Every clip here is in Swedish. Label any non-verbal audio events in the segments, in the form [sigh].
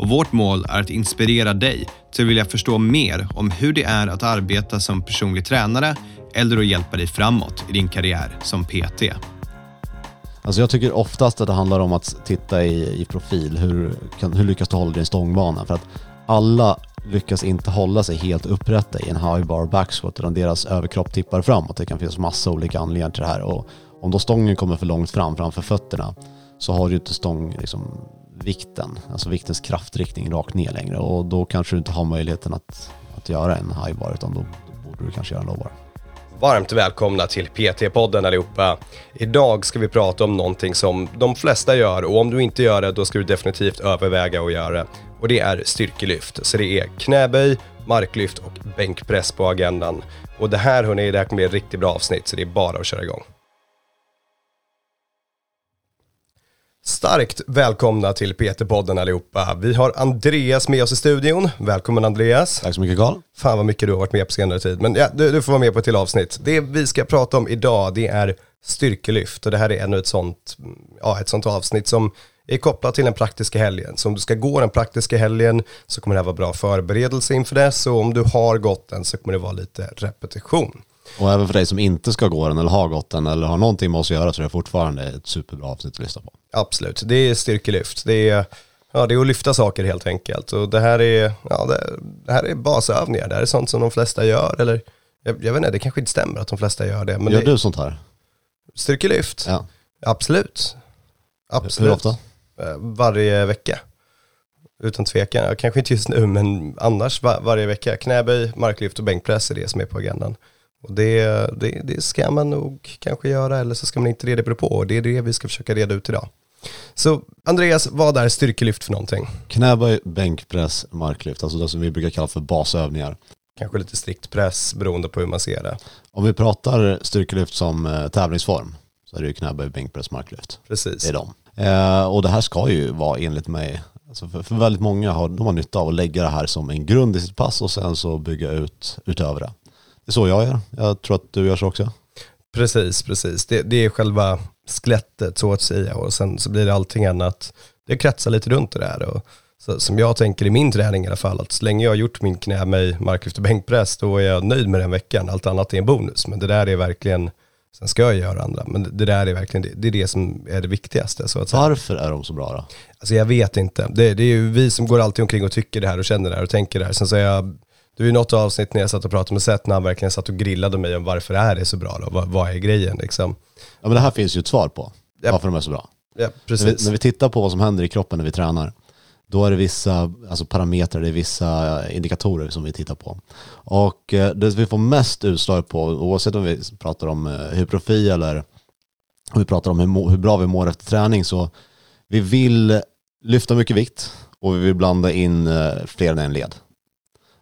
och vårt mål är att inspirera dig till att vilja förstå mer om hur det är att arbeta som personlig tränare eller att hjälpa dig framåt i din karriär som PT. Alltså jag tycker oftast att det handlar om att titta i, i profil. Hur, kan, hur lyckas du hålla din stångbana? För att alla lyckas inte hålla sig helt upprätta i en high bar backsquat utan deras överkropp tippar framåt. Det kan finnas massa olika anledningar till det här och om då stången kommer för långt fram framför fötterna så har du inte stång, liksom, vikten, alltså viktens kraftriktning rakt ner längre och då kanske du inte har möjligheten att, att göra en high bar utan då, då borde du kanske göra en low bar. Varmt välkomna till PT-podden allihopa. Idag ska vi prata om någonting som de flesta gör och om du inte gör det då ska du definitivt överväga att göra det. Och det är styrkelyft. Så det är knäböj, marklyft och bänkpress på agendan. Och det här hörni, det här kommer bli ett riktigt bra avsnitt så det är bara att köra igång. Starkt välkomna till PT-podden allihopa. Vi har Andreas med oss i studion. Välkommen Andreas. Tack så mycket Karl. Fan vad mycket du har varit med på senare tid. Men ja, du, du får vara med på ett till avsnitt. Det vi ska prata om idag det är styrkelyft och det här är ännu ett sånt, ja, ett sånt avsnitt som är kopplat till den praktiska helgen. Så om du ska gå den praktiska helgen så kommer det här vara bra förberedelse inför det. Så om du har gått den så kommer det vara lite repetition. Och även för dig som inte ska gå den eller har gått den eller har någonting med oss att göra så är det fortfarande ett superbra avsnitt att lyssna på. Absolut, det är styrkelyft. Det är, ja, det är att lyfta saker helt enkelt. Och det här är, ja, det, det här är basövningar. Det här är sånt som de flesta gör. Eller jag, jag vet inte, det kanske inte stämmer att de flesta gör det. Men Gör det, du sånt här? Styrkelyft? Ja. Absolut. Absolut. Hur ofta? Eh, Varje vecka. Utan tvekan. Kanske inte just nu, men annars var, varje vecka. Knäböj, marklyft och bänkpress är det som är på agendan. Och det, det, det ska man nog kanske göra eller så ska man inte det beror på. Och det är det vi ska försöka reda ut idag. Så Andreas, vad är styrkelyft för någonting? Knäböj, bänkpress, marklyft, alltså det som vi brukar kalla för basövningar. Kanske lite strikt press beroende på hur man ser det. Om vi pratar styrkelyft som eh, tävlingsform så är det ju knäböj, bänkpress, marklyft. Precis. Det är de. Eh, och det här ska ju vara enligt mig, alltså för, för väldigt många har, de har nytta av att lägga det här som en grund i sitt pass och sen så bygga ut utöver det. Är så jag gör. Jag tror att du gör så också. Precis, precis. Det, det är själva skelettet så att säga och sen så blir det allting annat. Det kretsar lite runt det där och så, som jag tänker i min träning i alla fall att så länge jag har gjort min knä med marklyft och bänkpress då är jag nöjd med den veckan. Allt annat är en bonus men det där är verkligen, sen ska jag göra andra, men det där är verkligen det, det, är det som är det viktigaste så att. Varför är de så bra då? Alltså jag vet inte. Det, det är ju vi som går alltid omkring och tycker det här och känner det här och tänker det här. Sen så är jag, det är ju något avsnitt när jag satt och pratade med Seth när han verkligen satt och grillade mig om varför är det så bra då? Vad, vad är grejen liksom? Ja men det här finns ju ett svar på Ja. varför de är så bra. Ja, När vi, precis. när vi tittar på vad som händer i kroppen när vi tränar, då är det vissa alltså parametrar, det är vissa indikatorer som vi tittar på. Och eh, det vi får mest utslag på, oavsett om vi pratar om eh, hypertrofi eller om vi pratar om hur, hur bra vi mår efter träning, så vi vill lyfta mycket vikt och vi vill blanda in eh, fler än en led.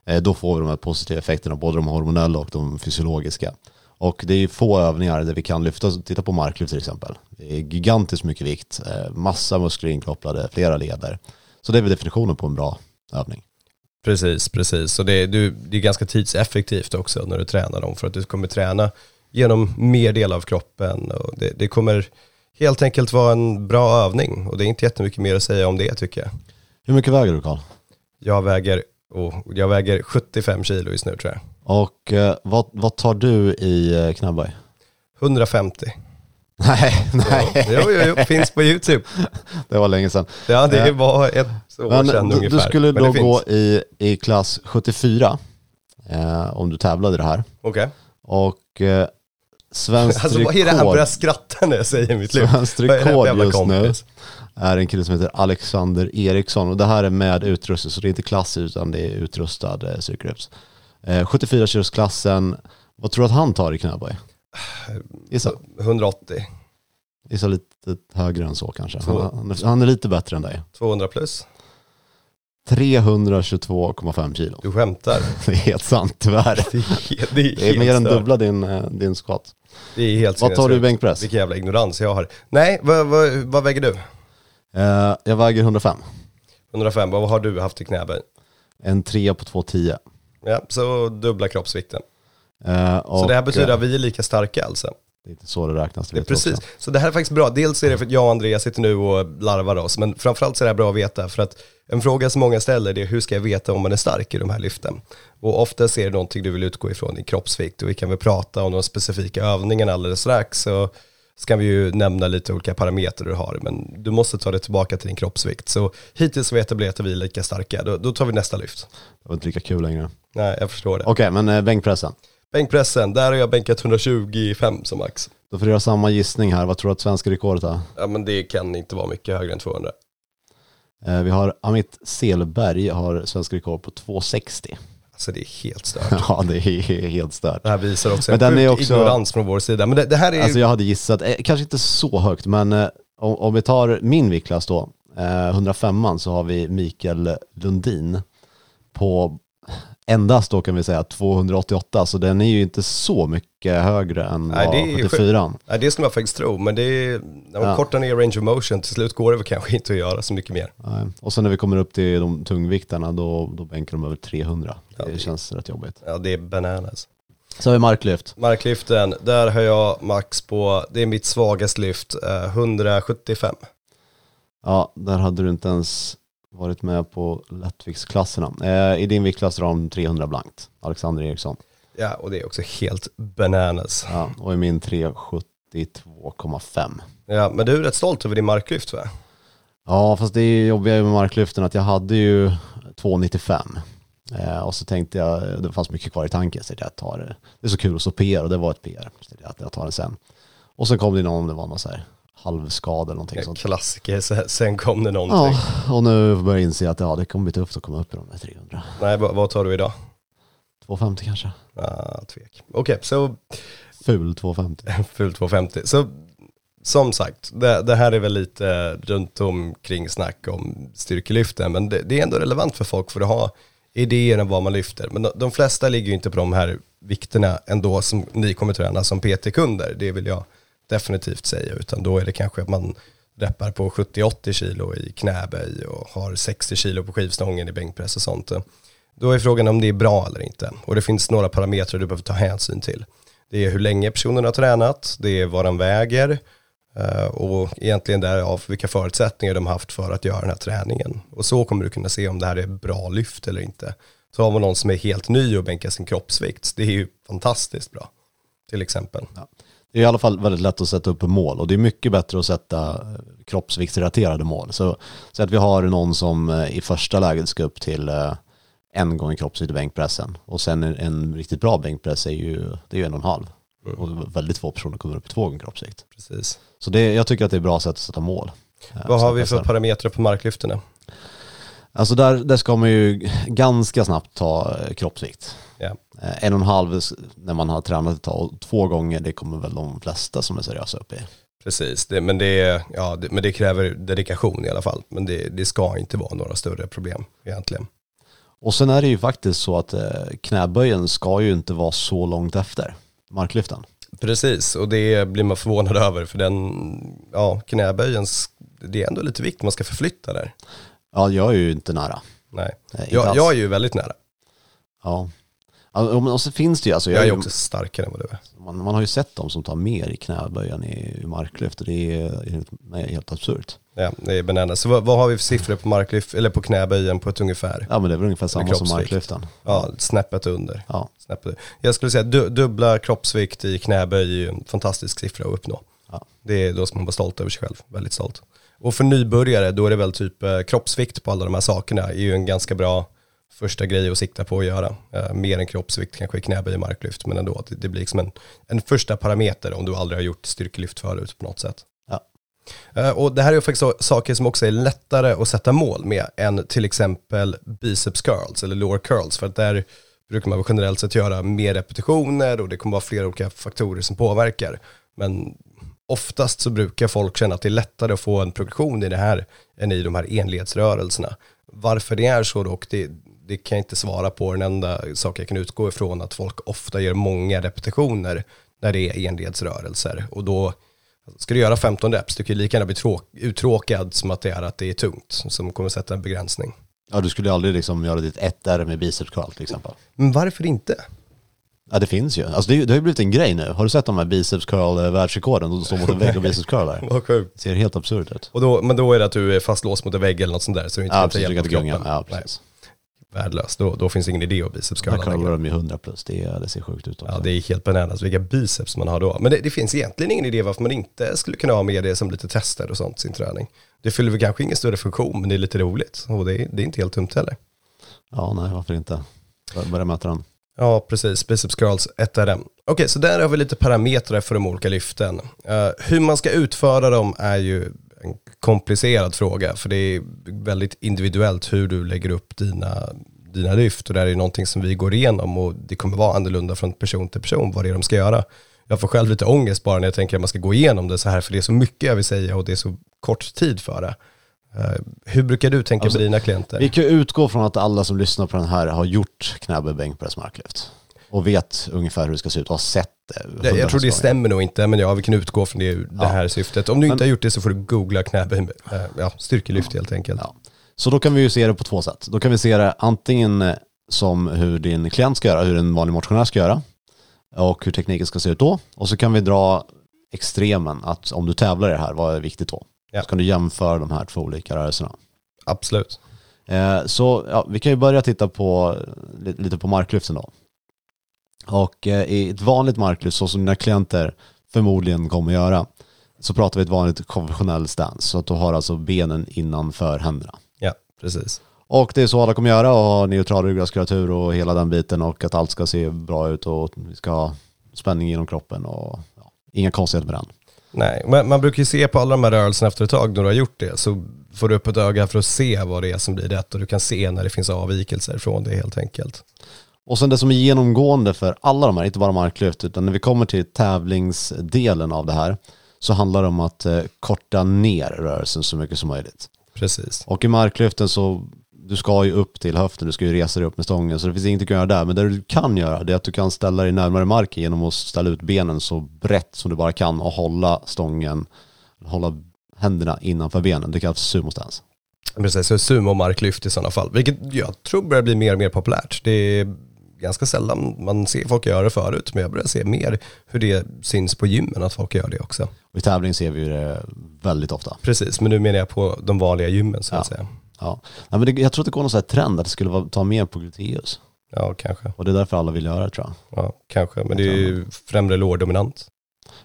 Eh, Då får vi de här positiva effekterna, både de hormonella och de fysiologiska. Och det är få övningar där vi kan lyfta, titta på marklyft till exempel. Det är gigantiskt mycket vikt, eh, massa muskler inkopplade, flera leder. Så det är väl definitionen på en bra övning. Precis, precis. Och det, du, det är ganska tidseffektivt också när du tränar dem för att du kommer träna genom mer del av kroppen och det, det kommer helt enkelt vara en bra övning och det är inte jättemycket mer att säga om det tycker jag. Hur mycket väger du Karl? Jag väger, oh, jag väger 75 kilo just nu tror jag. Och eh, vad, vad tar du i eh, knäböj? 150. Nej, [laughs] nej, Jo, jo, jo, finns på YouTube. [laughs] det var länge sedan. Ja, det Eh, var ett år Men sedan du, ungefär. du skulle Men då gå i, i klass 74 eh, om du tävlade i det här. Okej. Och eh, svenskt Alltså vad är det här? Jag rekord- börjar skratta när jag säger mitt liv. Svenskt rekord just nu? Är en kille som heter Alexander Eriksson och det här är med utrustning så det är inte klass utan det är utrustad eh, styrkelyft. Eh, 74 kilosklassen, vad tror du att han tar i knäböj? Gissa, 180, gissa lite högre än så kanske. Han, han, är- lite bättre än dig. 200 plus. 322,5 kilo. Du skämtar. [laughs] Det är helt sant tyvärr. Det är, det är, Det är mer än dubbla din, eh, din squat. Det är helt Vad tar du i bänkpress? Vilken jävla ignorans jag har. Nej, vad, vad, vad väger du? Eh, jag väger 105. 105, vad har du haft i knäböj? En trea på 210. Ja, så dubbla kroppsvikten. Eh, Så det här betyder eh, att vi är lika starka alltså? Det är inte så det räknas. Det du precis. också. Så det här är faktiskt bra. Dels är det för att jag och Andreas sitter nu och larvar oss, men framförallt så är det här bra att veta för att en fråga som många ställer det är hur ska jag veta om man är stark i de här lyften? Och oftast är det någonting du vill utgå ifrån i kroppsvikt och vi kan väl prata om de specifika övningarna alldeles strax. Så ska vi ju nämna lite olika parametrar du har, men du måste ta det tillbaka till din kroppsvikt. Så hittills har vi etablerat att vi är lika starka, då, då tar vi nästa lyft. Det var inte lika kul längre. Nej, jag förstår det. Okej, men eh, bänkpressen. Bänkpressen, där har jag bänkat 125 som max. Då får du göra samma gissning här. Vad tror du att svenska rekordet är? Ja men det kan inte vara mycket högre än 200. Eh, vi har Amit Selberg har svenska rekord på 260. Alltså det är helt stört. [laughs] ja, det är helt stört. Det här visar också Men en den är sjuk också- ignorans från vår sida. Men det, det här är Alltså jag hade gissat, eh, kanske inte så högt, men eh, om, om vi tar min viktklass då, eh, 105 så har vi Mikael Lundin på endast då kan vi säga 288, så den är ju inte så mycket högre än Nej, det är ju 74 Nej, det skulle man faktiskt tro, men det är, när man Ja. kortar ner range of motion, till slut går det väl kanske inte att göra så mycket mer. Nej. Och sen när vi kommer upp till de tungviktarna då, då bänkar de över 300. Ja, det det- känns rätt jobbigt. Ja, det är bananas. Så har vi marklyft. Marklyften, där har jag max på, det är mitt svagaste lyft, eh, 175. Ja, där hade du inte ens varit med på lättviktsklasserna. Eh, I din viktklass de 300 blankt, Alexander Eriksson. Ja, och det är också helt bananas. Ja, och i min 372,5. Ja, men du är rätt stolt över din marklyft va? Ja, fast det jobbiga med marklyften att jag hade ju 295. Eh, och så tänkte jag, det fanns mycket kvar i tanken, så jag tar det. Det är så kul att stå PR och det var ett PR. Så jag, jag tar den sen. Och så kom det någon, det var någon så här halvskada eller någonting sånt. Klassiker, sen- sen kom det någonting. Ja, och nu börjar jag inse att ja, det kommer bli tufft att komma upp i de där 300. Nej, vad, vad tar du idag? 250 kanske. Ah, tvek. Okej, så Ful 250. [laughs] Ful 250. Så som sagt, det, det här är väl lite runt omkring snack om styrkelyften, men det, det är ändå relevant för folk för att ha idéer om vad man lyfter. Men de, de flesta ligger ju inte på de här vikterna ändå som ni kommer träna som PT-kunder, det vill jag definitivt säga, utan då är det kanske att man reppar på 70-80 kilo i knäböj och har 60 kilo på skivstången i bänkpress och sånt. Då är frågan om det är bra eller inte. Och det finns några parametrar du behöver ta hänsyn till. Det är hur länge personen har tränat, det är vad den väger eh, och egentligen därav vilka förutsättningar de har haft för att göra den här träningen. Och så kommer du kunna se om det här är bra lyft eller inte. Så har man någon som är helt ny och bänkar sin kroppsvikt, det är ju fantastiskt bra. Till exempel. Det är i alla fall väldigt lätt att sätta upp mål och det är mycket bättre att sätta eh, kroppsviktsrelaterade mål. Så, så att vi har någon som eh, i första läget ska upp till eh, en gång kroppsvikt i bänkpressen och sen en, en riktigt bra bänkpress är ju, det är ju en och en halv. Och väldigt få personer kommer upp i två gånger kroppsvikt. Precis. Så det, jag tycker att det är bra sätt att sätta mål. eh, Vad har vi sätta för parametrar på marklyfterna? Alltså där, där ska man ju ganska snabbt ta eh, kroppsvikt. Eh, En och en halv när man har tränat ett tag och två gånger det kommer väl de flesta som är seriösa upp i. Precis, det, men, det, ja, det, men det kräver dedikation i alla fall. Men det, det ska inte vara några större problem egentligen. Och sen är det ju faktiskt så att eh, knäböjen ska ju inte vara så långt efter marklyften. Precis, och det blir man förvånad [laughs] över för den, ja, knäböjens, det är ändå lite vikt man ska förflytta där. Ja, jag är ju inte nära. Nej, inte jag, jag är ju väldigt nära. Ja. Men Och så finns det ju, alltså, Jag är ju- också starkare än vad du är. man, man har ju sett de som tar mer i knäböjen i, i marklyft och det är helt, nej, helt absurt. Ja, det är bananas. Så vad, vad har vi för siffror på marklyft, eller på knäböjen på ett ungefär? Ja men det är väl ungefär samma som marklyften. Ja, snäppet under. Ja. Snäppet. Jag skulle säga du, dubbla kroppsvikt i knäböj är ju en fantastisk siffra att uppnå. Ja. Det är då ska man vara stolt över sig själv, väldigt stolt. Och för nybörjare, då är det väl typ eh, kroppsvikt på alla de här sakerna är ju en ganska bra första grej att sikta på att göra. Eh, mer än kroppsvikt kanske i knäböj och marklyft, men ändå, det, det blir liksom en, en första parameter om du aldrig har gjort styrkelyft förut på något sätt. Eh, Och det här är ju faktiskt saker som också är lättare att sätta mål med än till exempel biceps curls eller lower curls. För att där brukar man generellt sett göra mer repetitioner och det kommer vara flera olika faktorer som påverkar. Men oftast så brukar folk känna att det är lättare att få en progression i det här än i de här enledsrörelserna. Varför det är så dock, det, det kan jag inte svara på. Den enda sak jag kan utgå ifrån att folk ofta gör många repetitioner när det är enledsrörelser. Och då ska du göra 15 reps, du kan ju lika gärna bli tråk, uttråkad som att det är att det är tungt, som kommer sätta en begränsning. Ja, du skulle aldrig liksom göra ditt 1R med biceps curl till exempel. Men varför inte? Ja, det finns ju. Alltså det, det har ju blivit en grej nu. Har du sett de här biceps curl eh, världsrekorden? De står mot en vägg och biceps curl där. [laughs] Vad sjukt. Det ser helt absurt ut. Och då, men då är det att du är fastlåst mot en vägg eller något sånt där, så du inte Ja, kan precis. Du hjälp kan av inte gunga. kroppen. Ja, Nej, precis. värdelöst. Då, då finns det ingen idé att biceps Där curla curlar längre. de ju 100 plus. Det, det ser sjukt ut också. Ja, det är helt bananas vilka biceps man har då. Men det, det finns egentligen ingen idé varför man inte skulle kunna ha med det som lite tester och sånt sin träning. Det fyller väl kanske ingen större funktion, men det är lite roligt. Och det är, det är inte helt dumt heller. Ja, nej, varför inte? Börja mäta den. Ja, precis. Biceps curls 1RM. Okej, så där har vi lite parametrar för de olika lyften. Uh, hur man ska utföra dem är ju en komplicerad fråga, för det är väldigt individuellt hur du lägger upp dina, dina lyft. Och det här är någonting som vi går igenom och det kommer vara annorlunda från person till person vad det är de ska göra. Jag får själv lite ångest bara när jag tänker att man ska gå igenom det så här, för det är så mycket jag vill säga och det är så kort tid för det. Eh, hur brukar du tänka Alltså, med dina klienter? Vi kan utgå från att alla som lyssnar på den här har gjort knäböj, bänkpress, marklyft. Och vet ungefär hur det ska se ut och har sett det. Jag, tror det stämmer nog inte, men ja, vi kan utgå från det, det Ja. här syftet. Om du inte Men- har gjort det så får du googla knäböj, eh, ja, styrkelyft helt enkelt. Ja. Så då kan vi ju se det på två sätt. Då kan vi se det antingen som hur din klient ska göra, hur en vanlig motionär ska göra och hur tekniken ska se ut då. Och så kan vi dra extremen, att om du tävlar i det här, vad är viktigt då? Ja. Så kan du jämföra de här två olika rörelserna. Absolut. Eh, så ja, vi kan ju börja titta på li- lite på marklyften då. Och eh, i ett vanligt marklyft, så som dina klienter förmodligen kommer göra, så pratar vi ett vanligt konventionell stance. Så att du har alltså benen innanför händerna. Ja, precis. Och det är så alla kommer göra och ha neutral ryggradsmuskulatur och hela den biten och att allt ska se bra ut och vi ska ha spänning genom kroppen och ja, inga konstigheter med den. Nej, men man brukar ju se på alla de här rörelserna efter ett tag när du har gjort det, så får du upp ett öga för att se vad det är som blir rätt och du kan se när det finns avvikelser från det helt enkelt. Och sen det som är genomgående för alla de här, inte bara marklyft, utan när vi kommer till tävlingsdelen av det här så handlar det om att eh, korta ner rörelsen så mycket som möjligt. Precis. Och i marklyften så, du ska ju upp till höften, du ska ju resa dig upp med stången, så det finns inget att göra där. Men det du kan göra, det är att du kan ställa dig närmare marken genom att ställa ut benen så brett som du bara kan och hålla stången, hålla händerna innanför benen. Det kallas sumo stance. Precis, så sumo och marklyft i sådana fall, vilket jag tror börjar bli mer och mer populärt. Det är ganska sällan man ser folk göra det förut, men jag börjar se mer hur det syns på gymmen att folk gör det också. Och i tävling ser vi det väldigt ofta. Precis, men nu menar jag på de vanliga gymmen så att Ja. säga. Ja. Nej, men det, jag tror att det går någon sån här trend att det skulle vara, ta mer på gluteus. Ja, kanske. Och det är därför alla vill göra det tror jag. Ja, kanske. Men det är ju främre lårdominant.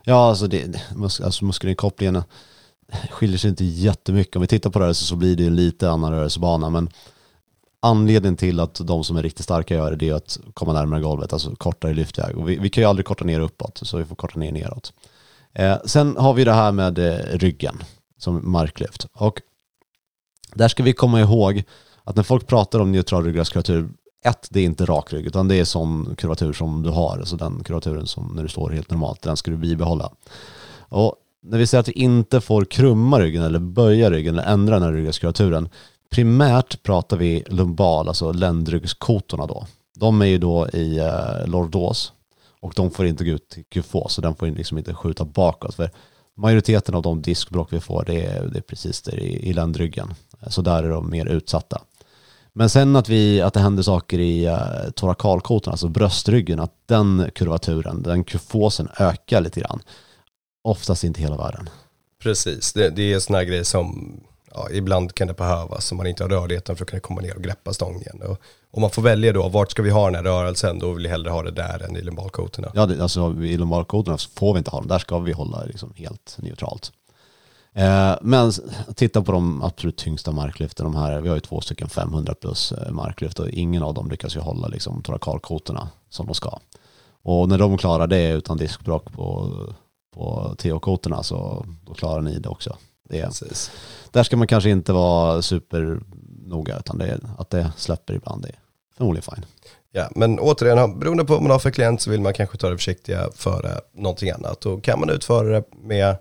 Ja, alltså, det, mus, alltså muskelinkopplingen skiljer sig inte jättemycket. Om vi tittar på rörelse så blir det ju lite annan rörelsebana. Men anledningen till att de som är riktigt starka gör det, det är att komma närmare golvet, alltså kortare lyftjag. Och vi, vi kan ju aldrig korta ner uppåt, så vi får korta ner neråt. Eh, sen har vi det här med eh, ryggen som marklyft. Och där ska vi komma ihåg att när folk pratar om neutral ryggradskurvatur, ett, det är inte rak rygg, utan det är sån kurvatur som du har, alltså den kurvaturen som när du står helt normalt, den ska du bibehålla. Och när vi säger att vi inte får krumma ryggen eller böja ryggen eller ändra den här ryggradskurvaturen, primärt pratar vi lumbal, alltså ländryggskotorna då. De är ju då i eh, lordos och de får inte gå ut till kufos, så den får liksom inte skjuta bakåt. För majoriteten av de diskbråck vi får, det är, det är precis där i, i ländryggen. Så där är de mer utsatta. Men sen att, vi, att det händer saker i uh, torakalkotorna, alltså bröstryggen, att den kurvaturen, den kyfosen ökar lite grann. Oftast inte hela världen. Precis, det, det är en sån här grej som ja, ibland kan det behövas om man inte har rörligheten för att kunna komma ner och greppa stången. Och om man får välja då, vart ska vi ha den här rörelsen, då vill jag hellre ha det där än i lumbalkotorna. Ja, det, alltså i lumbalkotorna får vi inte ha dem, där ska vi hålla liksom helt neutralt. Eh, men titta på de absolut tyngsta marklyften, de här, vi har ju två stycken 500 plus eh, marklyft och ingen av dem lyckas ju hålla liksom torakalkotorna som de ska. Och när de klarar det utan diskbråck på, på TH-kotorna så då klarar ni det också. Det Precis. där ska man kanske inte vara supernoga utan det att det släpper ibland, det är förmodligen fine. Ja, men återigen, beroende på vad man har för klient så vill man kanske ta det försiktiga före någonting annat. Och kan man utföra det med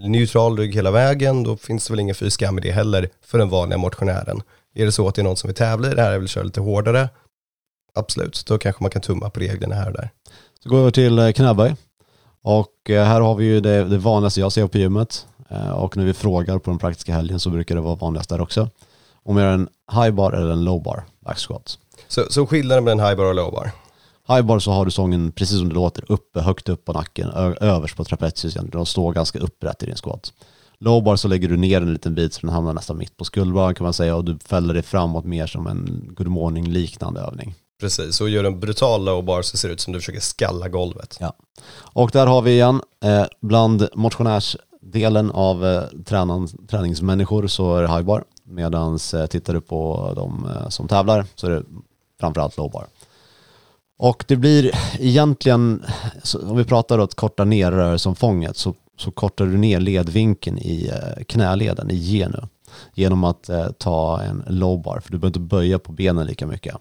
neutral rygg hela vägen, då finns det väl ingen fy skam i det heller för den vanliga motionären. Är det så att det är någon som vill tävla i det här och vill köra lite hårdare, absolut, då kanske man kan tumma på reglerna här och där. Så går vi över till eh, knäböj. Och eh, här har vi ju det, det vanligaste jag ser på gymmet. Eh, Och när vi frågar på den praktiska helgen så brukar det vara vanligast där också. Om jag gör en high bar eller en low bar back squat. Så, så skillnaden mellan high bar och low bar? High bar så har du sången precis som det låter, uppe, högt upp på nacken, överst på trapezius egentligen. De står ganska upprätt i din squat. Low bar så lägger du ner en liten bit så den hamnar nästan mitt på skuldran kan man säga och du fäller dig framåt mer som en good morning liknande övning. Precis, och gör en brutal low bar så ser det ut som du försöker skalla golvet. Ja. Och där har vi igen, eh, bland motionärsdelen av eh, tränan, träningsmänniskor så är det high bar. Medan eh, tittar du på de eh, som tävlar så är det framförallt low bar. Och det blir egentligen, om vi pratar om att korta ner rörelseomfånget så, så kortar du ner ledvinkeln i eh, knäleden, i genu. Genom att eh, ta en low bar, för du behöver inte böja på benen lika mycket.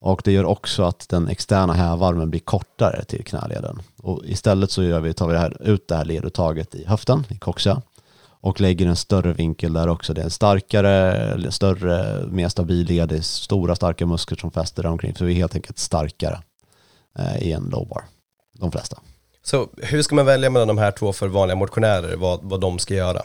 Och det gör också att den externa hävarmen blir kortare till knäleden. Och istället så gör vi, tar vi det här, ut det här leduttaget i höften, i coxia. Och lägger en större vinkel där också. Det är en starkare, större, mer stabil led. Det är stora starka muskler som fäster där omkring. Så vi är helt enkelt starkare eh, i en low bar. De flesta. Så hur ska man välja mellan de här två för vanliga motionärer, vad, vad de ska göra?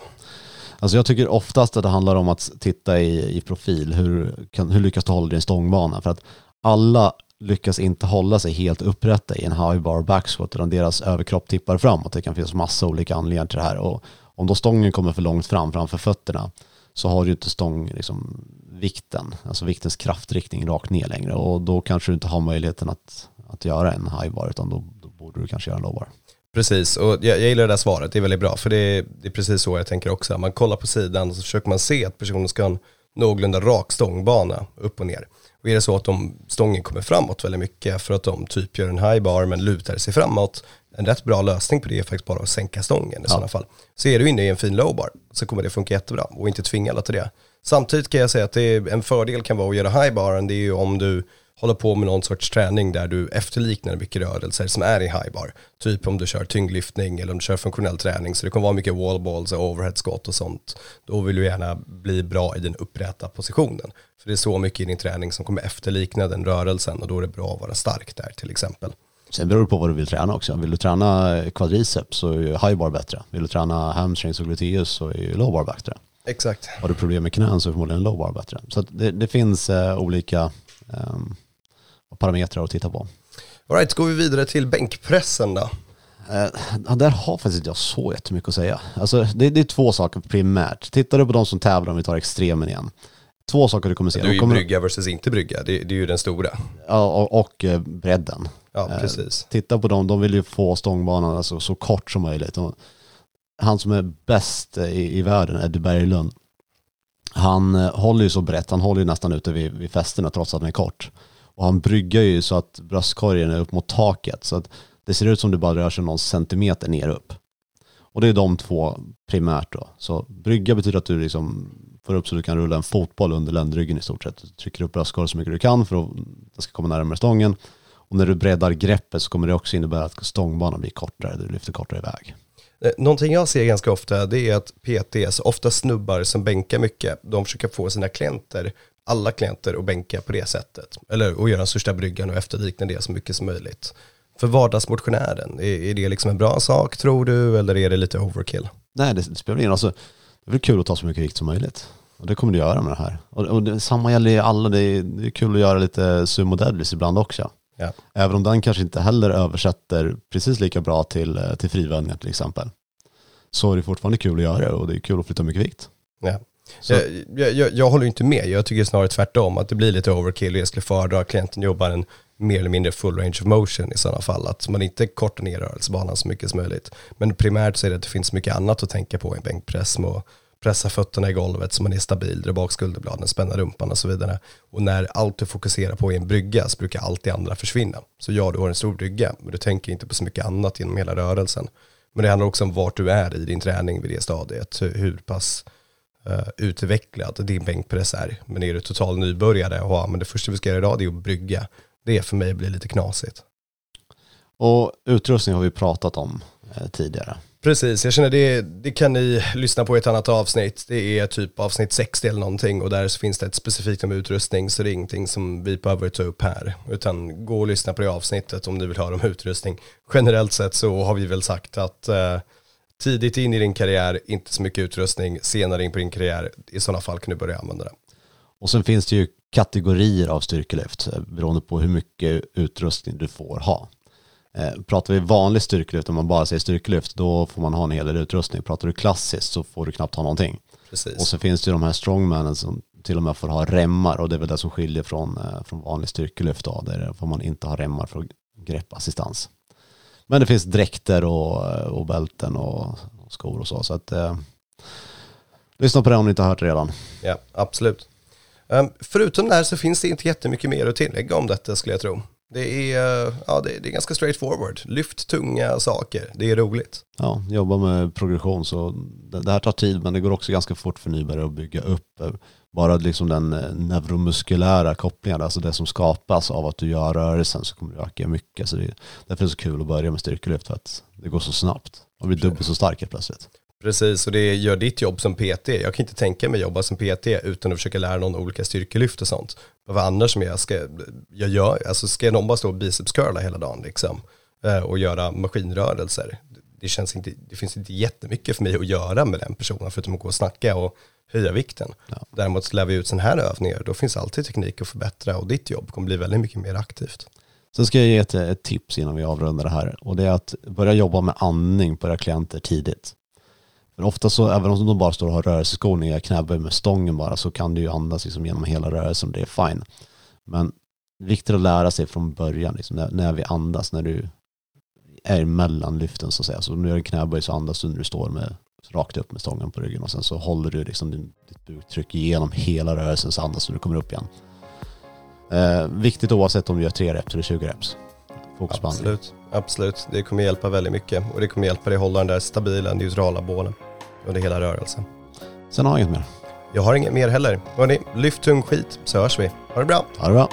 Alltså jag tycker oftast att det handlar om att titta i, i profil. Hur, kan, hur lyckas du hålla din stångbana? För att alla lyckas inte hålla sig helt upprätta i en high bar backsquat utan deras överkropp tippar framåt. Det kan finnas massa olika anledningar till det här. Och om då stången kommer för långt fram framför fötterna så har du inte stång, liksom, vikten, alltså viktens kraftriktning rakt ner längre och då kanske du inte har möjligheten att, att göra en high bar utan då, då borde du kanske göra en low bar. Precis, och jag, jag gillar det där svaret, det är väldigt bra, för det är, det är precis så jag tänker också. Man kollar på sidan och så försöker man se att personen ska ha en någorlunda rak stångbana upp och ner. Och är det så att de, stången kommer framåt väldigt mycket för att de typ gör en high bar men lutar sig framåt, en rätt bra lösning på det är faktiskt bara att sänka stången i sådana fall. Så är du inne i en fin low bar så kommer det funka jättebra och inte tvinga alla till det. Samtidigt kan jag säga att är, en fördel kan vara att göra high baren, det är ju om du håller på med någon sorts träning där du efterliknar mycket rörelser som är i high bar. Typ om du kör tyngdlyftning eller om du kör funktionell träning. Så det kommer vara mycket wall balls och overhead squat och sånt. Då vill du gärna bli bra i den upprätta positionen. För det är så mycket i din träning som kommer efterlikna den rörelsen och då är det bra att vara stark där till exempel. Sen beror det på vad du vill träna också. Vill du träna quadriceps så är ju high bar bättre. Vill du träna hamstrings och gluteus så är ju low bar bättre. Exakt. Har du problem med knän så är förmodligen low bar bättre. Så det, det finns eh, olika ehm, parametrar att titta på. Alright, går vi vidare till bänkpressen då. Eh, där har faktiskt inte jag så jättemycket att säga. Alltså, det, det är två saker primärt. Tittar du på de som tävlar, om vi tar extremen igen. Två saker du kommer se. Du är ju kommer, brygga versus inte brygga, det, det är ju den stora. ja, och, och eh, bredden. Ja, Eh, precis. Titta på dem, de vill ju få stångbanan alltså, så kort som möjligt. Och han som är bäst eh, i, i världen, Eddie Berglund, han eh, håller ju så brett, han håller ju nästan ute vid, vid fästena trots att han är kort. Och han bryggar ju så att bröstkorgen är upp mot taket. Så att det ser ut som det bara rör sig någon centimeter ner upp. Och det är de två primärt då. Så brygga betyder att du liksom får upp så du kan rulla en fotboll under ländryggen i stort sett. Du trycker upp bröstkorgen så mycket du kan för att den ska komma närmare stången. Och när du breddar greppet så kommer det också innebära att stångbanan blir kortare, du lyfter kortare iväg. Eh, Någonting jag ser ganska ofta det är att PTs, ofta snubbar som bänkar mycket, de försöker få sina klienter, alla klienter att bänka på det sättet. Eller att göra den största bryggan och efterlikna det så mycket som möjligt. För vardagsmotionären, är, är det liksom en bra sak tror du eller är det lite overkill? Nej, det, spelar ingen roll. Alltså, är väl kul att ta så mycket vikt som möjligt. Och det kommer du göra med det här. Och, och det, samma gäller ju alla, det är, det är kul att göra lite sumo deadlifts ibland också. Ja. Även om den kanske inte heller översätter precis lika bra till, eh, till frivändningar till exempel. Så är det fortfarande kul att göra det och det är kul att flytta mycket vikt. Ja. Jag, jag, jag håller inte med, jag tycker snarare tvärtom att det blir lite overkill och jag skulle föredra att klienten jobbar en mer eller mindre full range of motion i sådana fall. Att man inte kortar ner rörelsebanan så mycket som möjligt. Men primärt så är det att det finns mycket annat att tänka på i en bänkpress. Med att pressa fötterna i golvet så man är stabil, dra bak skulderbladen, spänna rumpan och så vidare. Och när allt du fokuserar på är en brygga så brukar allt det andra försvinna. Så ja, du har en stor brygga, men du tänker inte på så mycket annat genom hela rörelsen. Men det handlar också om vart du är i din träning vid det stadiet. Hur, pass uh, utvecklad din bänkpress är. Men är du total nybörjare och ja, men det första vi ska göra idag är att brygga. Det för mig blir lite knasigt. Och utrustning har vi pratat om eh, tidigare. Precis, jag känner det, det kan ni lyssna på i ett annat avsnitt. Det är typ avsnitt 60 eller någonting och där så finns det ett specifikt om utrustning så det är ingenting som vi behöver ta upp här. Utan gå och lyssna på det avsnittet om ni vill höra om utrustning. Generellt sett så har vi väl sagt att eh, tidigt in i din karriär, inte så mycket utrustning, senare in på din karriär, i sådana fall kan du börja använda det. Och sen finns det ju kategorier av styrkelyft eh, beroende på hur mycket utrustning du får ha. Eh, pratar vi vanlig styrkelyft, om man bara säger styrkelyft, då får man ha en hel del utrustning. Pratar du klassiskt så får du knappt ha någonting. Precis. Och så finns det ju de här strongmanen som till och med får ha remmar och det är väl det som skiljer från, eh, från vanlig styrkelyft då, där får man inte ha remmar för greppassistans. Men det finns dräkter och, eh, och bälten och, och skor och så. så att, eh, lyssna på det om ni inte har hört det redan. Ja, absolut. Um, förutom det här så finns det inte jättemycket mer att tillägga om detta skulle jag tro. Det är, ja, det, är ganska straightforward. Lyft tunga saker, det är roligt. Ja, jobba med progression så det, här tar tid men det går också ganska fort för nybörjare att bygga upp. Bara liksom den eh, neuromuskulära kopplingen, alltså det som skapas av att du gör rörelsen så kommer det öka mycket. Så det, därför är det så kul att börja med styrkelyft för att det går så snabbt. Man blir dubbelt så stark helt plötsligt. Precis, och det gör ditt jobb som PT. Jag kan inte tänka mig jobba som PT utan att försöka lära någon olika styrkelyft och sånt. Vad annars som jag ska, jag gör, alltså ska någon bara stå och bicepscurla hela dagen liksom eh, och göra maskinrörelser. Det, känns inte, det finns inte jättemycket för mig att göra med den personen förutom att gå och snacka och höja vikten. Ja. Däremot lär vi ut sådana här övningar, då finns alltid teknik att förbättra och ditt jobb kommer bli väldigt mycket mer aktivt. Sen ska jag ge ett, ett tips innan vi avrundar det här och det är att börja jobba med andning på era klienter tidigt. Men ofta så, även om de bara står och har rörelseskolning, jag knäböj med stången bara, så kan du ju andas liksom genom hela rörelsen, och det är fine. Men viktigt att lära sig från början, liksom, när, när vi andas, när du är mellan lyften så att säga. Så om du gör en knäböj så andas du när du står med, rakt upp med stången på ryggen och sen så håller du liksom din, ditt buktryck igenom hela rörelsen så andas när du kommer upp igen. Eh, viktigt oavsett om du gör 3 reps eller 20 reps. Absolut, absolut. Det kommer hjälpa väldigt mycket och det kommer hjälpa dig att hålla den där stabila, neutrala bålen under hela rörelsen. Sen har jag inget mer. Jag har inget mer heller. Hörni, lyft tung skit så hörs vi. Ha det bra. Ha det bra.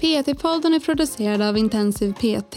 PT-podden är producerad av Intensiv PT.